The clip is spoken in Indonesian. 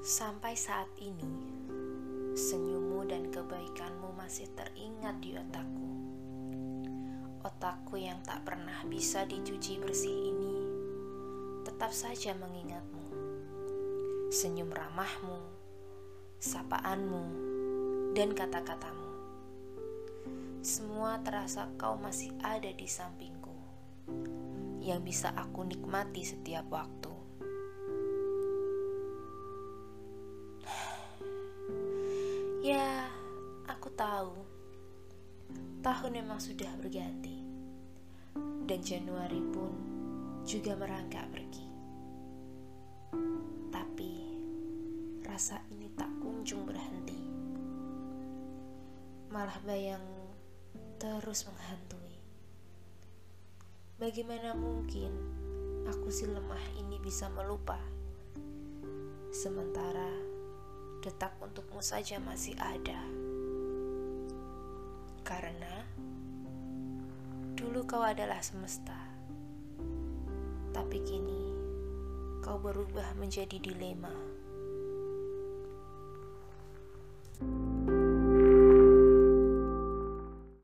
Sampai saat ini, senyummu dan kebaikanmu masih teringat di otakku. Otakku yang tak pernah bisa dicuci bersih ini tetap saja mengingatmu. Senyum ramahmu, sapaanmu, dan kata-katamu. Semua terasa kau masih ada di sampingku, yang bisa aku nikmati setiap waktu. Ya, aku tahu. Tahun memang sudah berganti. Dan Januari pun juga merangkak pergi. Tapi rasa ini tak kunjung berhenti. Malah bayang terus menghantui. Bagaimana mungkin aku si lemah ini bisa melupa? Sementara detak untukmu saja masih ada. Karena dulu kau adalah semesta, tapi kini kau berubah menjadi dilema.